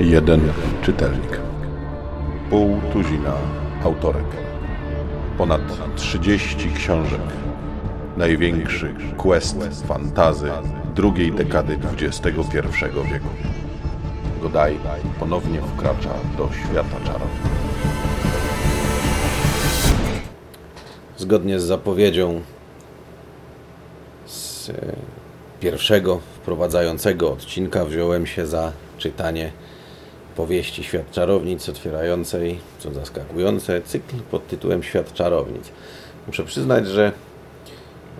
Jeden czytelnik. Pół tuzina autorek. Ponad 30 książek. Największy quest fantazy drugiej dekady XXI wieku. Godaj ponownie wkracza do świata czarów. Zgodnie z zapowiedzią e, pierwszego wprowadzającego odcinka wziąłem się za czytanie powieści Świat Czarownic otwierającej, co zaskakujące, cykl pod tytułem Świat Czarownic. Muszę przyznać, że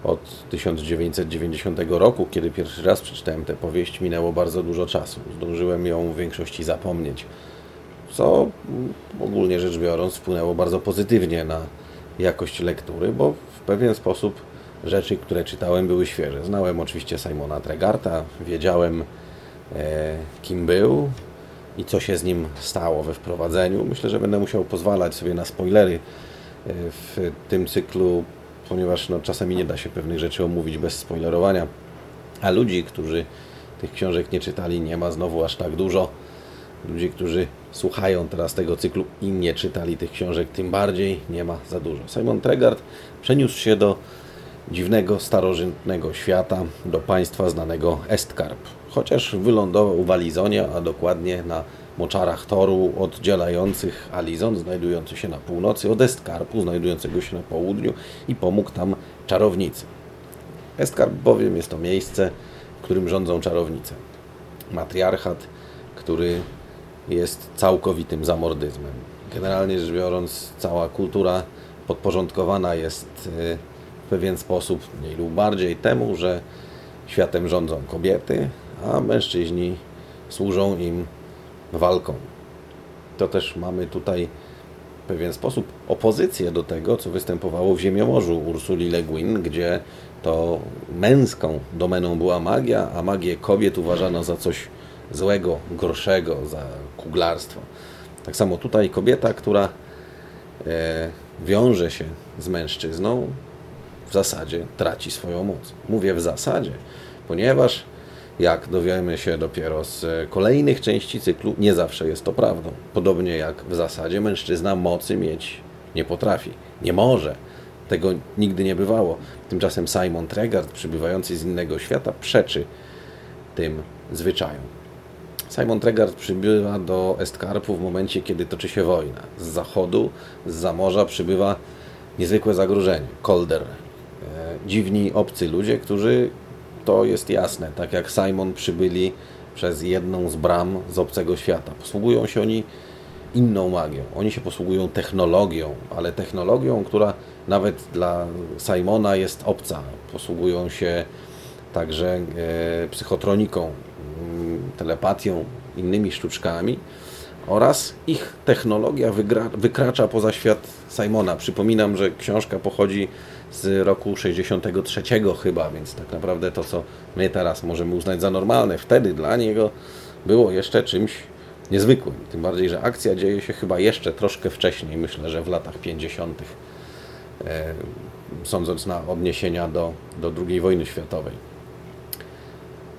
od 1990 roku, kiedy pierwszy raz przeczytałem tę powieść, minęło bardzo dużo czasu. Zdążyłem ją w większości zapomnieć, co ogólnie rzecz biorąc wpłynęło bardzo pozytywnie na jakość lektury, bo w pewien sposób rzeczy, które czytałem, były świeże. Znałem oczywiście Simona Tregarta, wiedziałem e, kim był i co się z nim stało we wprowadzeniu. Myślę, że będę musiał pozwalać sobie na spoilery e, w tym cyklu, ponieważ no, czasami nie da się pewnych rzeczy omówić bez spoilerowania. A ludzi, którzy tych książek nie czytali, nie ma znowu aż tak dużo. Ludzi, którzy słuchają teraz tego cyklu i nie czytali tych książek, tym bardziej nie ma za dużo. Simon Tregard przeniósł się do dziwnego, starożytnego świata, do państwa znanego Estkarp. Chociaż wylądował w Alizonie, a dokładnie na moczarach toru oddzielających Alizon, znajdujący się na północy, od Estkarpu, znajdującego się na południu i pomógł tam czarownicy. Estkarp bowiem jest to miejsce, w którym rządzą czarownice. Matriarchat, który jest całkowitym zamordyzmem. Generalnie rzecz biorąc, cała kultura podporządkowana jest y, pewien sposób, mniej lub bardziej, temu, że światem rządzą kobiety, a mężczyźni służą im walką. To też mamy tutaj w pewien sposób opozycję do tego, co występowało w Ziemiomorzu Ursuli Le Guin, gdzie to męską domeną była magia, a magię kobiet uważano za coś złego, gorszego, za kuglarstwo. Tak samo tutaj kobieta, która e, wiąże się z mężczyzną, w zasadzie traci swoją moc. Mówię w zasadzie, ponieważ jak dowiemy się dopiero z kolejnych części cyklu, nie zawsze jest to prawdą. Podobnie jak w zasadzie mężczyzna mocy mieć nie potrafi, nie może. Tego nigdy nie bywało. Tymczasem Simon Tregard, przybywający z innego świata, przeczy tym zwyczajom. Simon Tregard przybywa do Estkarpu w momencie, kiedy toczy się wojna. Z zachodu, z zamorza przybywa niezwykłe zagrożenie. Kolder. Dziwni, obcy ludzie, którzy, to jest jasne, tak jak Simon przybyli przez jedną z bram z obcego świata. Posługują się oni inną magią. Oni się posługują technologią, ale technologią, która nawet dla Simona jest obca. Posługują się także e, psychotroniką, telepatią, innymi sztuczkami oraz ich technologia wykracza poza świat Simona. Przypominam, że książka pochodzi z roku 63 chyba, więc tak naprawdę to, co my teraz możemy uznać za normalne, wtedy dla niego było jeszcze czymś niezwykłym. Tym bardziej, że akcja dzieje się chyba jeszcze troszkę wcześniej, myślę, że w latach 50., e, sądząc na odniesienia do, do II wojny światowej.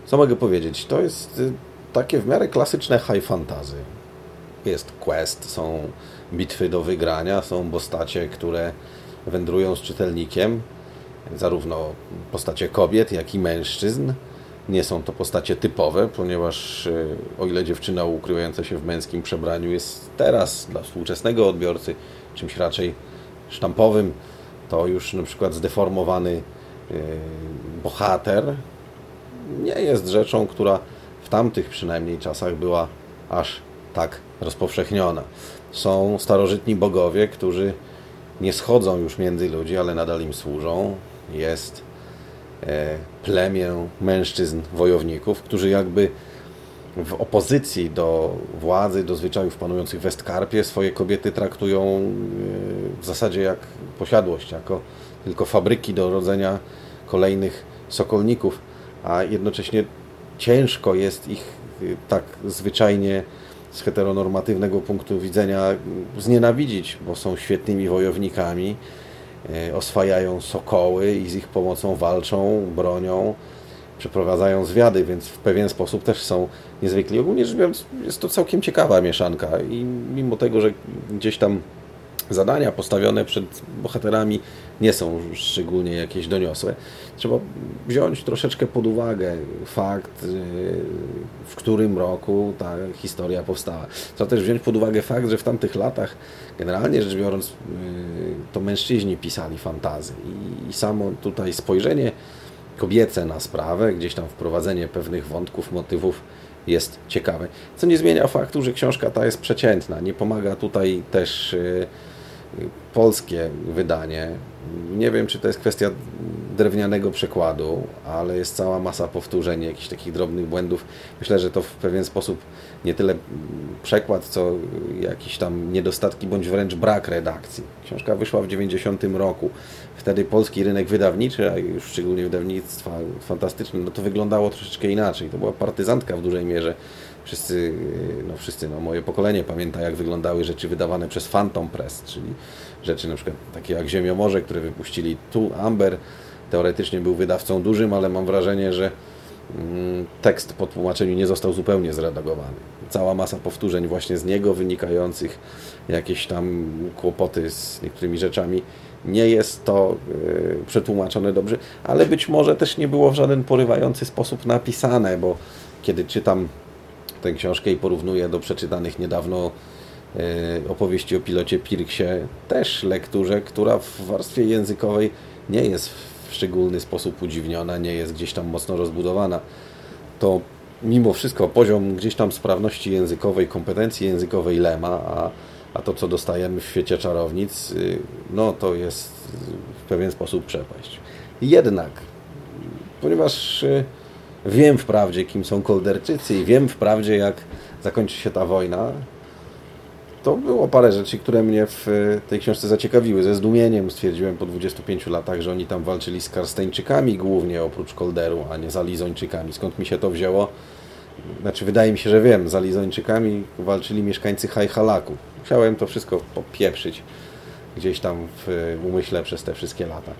Co mogę powiedzieć? To jest y, takie w miarę klasyczne high fantasy. Jest quest, są bitwy do wygrania, są postacie, które wędrują z czytelnikiem, zarówno postacie kobiet, jak i mężczyzn. Nie są to postacie typowe, ponieważ y, o ile dziewczyna ukrywająca się w męskim przebraniu jest teraz dla współczesnego odbiorcy czymś raczej sztampowym, to już na przykład zdeformowany y, bohater nie jest rzeczą, która w tamtych przynajmniej czasach była aż tak rozpowszechniona. Są starożytni bogowie, którzy nie schodzą już między ludzi, ale nadal im służą. Jest e, plemię mężczyzn wojowników, którzy jakby w opozycji do władzy, do zwyczajów panujących w Westkarpie swoje kobiety traktują e, w zasadzie jak posiadłość, jako tylko fabryki do rodzenia kolejnych sokolników a jednocześnie ciężko jest ich y, tak zwyczajnie z heteronormatywnego punktu widzenia znienawidzić, bo są świetnymi wojownikami e, oswajają sokoły i z ich pomocą walczą, bronią, przeprowadzają zwiady, więc w pewien sposób też są niezwykli. Ogólnie rzecz biorąc, jest to całkiem ciekawa mieszanka i mimo tego, że gdzieś tam zadania postawione przed bohaterami nie są szczególnie jakieś doniosłe. Trzeba wziąć troszeczkę pod uwagę fakt, y, w którym roku ta historia powstała. Trzeba też wziąć pod uwagę fakt, że w tamtych latach, generalnie rzecz biorąc, y, to mężczyźni pisali fantazy i samo tutaj spojrzenie kobiece na sprawę, gdzieś tam wprowadzenie pewnych wątków, motywów jest ciekawe. Co nie zmienia faktu, że książka ta jest przeciętna. Nie pomaga tutaj też y, polskie wydanie. Nie wiem, czy to jest kwestia drewnianego przekładu, ale jest cała masa powtórzeń, jakichś takich drobnych błędów. Myślę, że to w pewien sposób nie tyle przekład, co jakieś tam niedostatki, bądź wręcz brak redakcji. Książka wyszła w 90 roku. Wtedy polski rynek wydawniczy, a już szczególnie wydawnictwa fantastyczne, no to wyglądało troszeczkę inaczej. To była partyzantka w dużej mierze Wszyscy, no wszyscy, no moje pokolenie pamięta, jak wyglądały rzeczy wydawane przez Phantom Press, czyli rzeczy na przykład takie jak Ziemiomorze, które wypuścili tu. Amber teoretycznie był wydawcą dużym, ale mam wrażenie, że mm, tekst po tłumaczeniu nie został zupełnie zredagowany. Cała masa powtórzeń właśnie z niego wynikających, jakieś tam kłopoty z niektórymi rzeczami. Nie jest to y, przetłumaczone dobrze, ale być może też nie było w żaden porywający sposób napisane, bo kiedy czytam tę książkę i porównuję do przeczytanych niedawno e, opowieści o pilocie Pirksie, też lekturze, która w warstwie językowej nie jest w szczególny sposób udziwniona, nie jest gdzieś tam mocno rozbudowana, to mimo wszystko poziom gdzieś tam sprawności językowej, kompetencji językowej Lema, a, a to, co dostajemy w świecie czarownic, y, no to jest w pewien sposób przepaść. Jednak, ponieważ y, Wiem wprawdzie, kim są Kolderczycy i wiem wprawdzie, jak zakończy się ta wojna. To było parę rzeczy, które mnie w tej książce zaciekawiły. Ze zdumieniem stwierdziłem po 25 latach, że oni tam walczyli z Karsteńczykami głównie, oprócz Kolderu, a nie z Alizończykami. Skąd mi się to wzięło? Znaczy, wydaje mi się, że wiem. Z Alizończykami walczyli mieszkańcy Hajhalaku. Musiałem to wszystko popieprzyć gdzieś tam w umyśle przez te wszystkie lata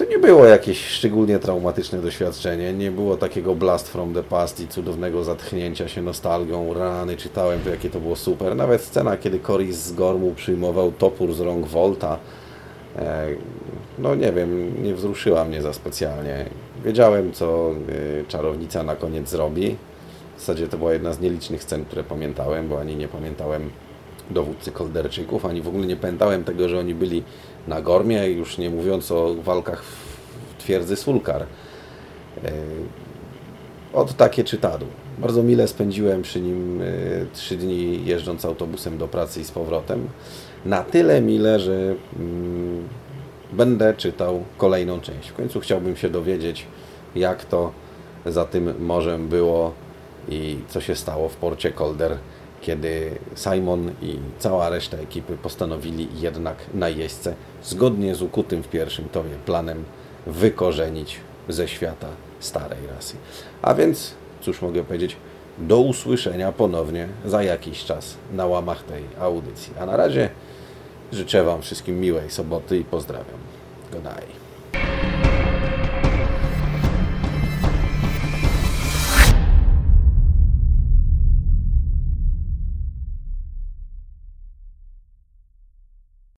to nie było jakieś szczególnie traumatyczne doświadczenie. Nie było takiego blast from the past i cudownego zatchnięcia się nostalgią. Rany czytałem to, jakie to było super. Nawet scena, kiedy Coris z Gormu przyjmował topór z rąk Volta. E, no nie wiem, nie wzruszyła mnie za specjalnie. Wiedziałem, co e, czarownica na koniec zrobi. W zasadzie to była jedna z nielicznych scen, które pamiętałem, bo ani nie pamiętałem dowódcy Kolderczyków, ani w ogóle nie pamiętałem tego, że oni byli na Gormie, już nie mówiąc o walkach w twierdzy Sulkar. E, od takie czytadło. Bardzo mile spędziłem przy nim e, trzy dni jeżdżąc autobusem do pracy i z powrotem. Na tyle mile, że mm, będę czytał kolejną część. W końcu chciałbym się dowiedzieć, jak to za tym morzem było i co się stało w porcie Kolder kiedy Simon i cała reszta ekipy postanowili jednak najeźdźcę, zgodnie z ukutym w pierwszym tomie planem, wykorzenić ze świata starej rasy. A więc, cóż mogę powiedzieć, do usłyszenia ponownie za jakiś czas na łamach tej audycji. A na razie życzę Wam wszystkim miłej soboty i pozdrawiam. Godaj.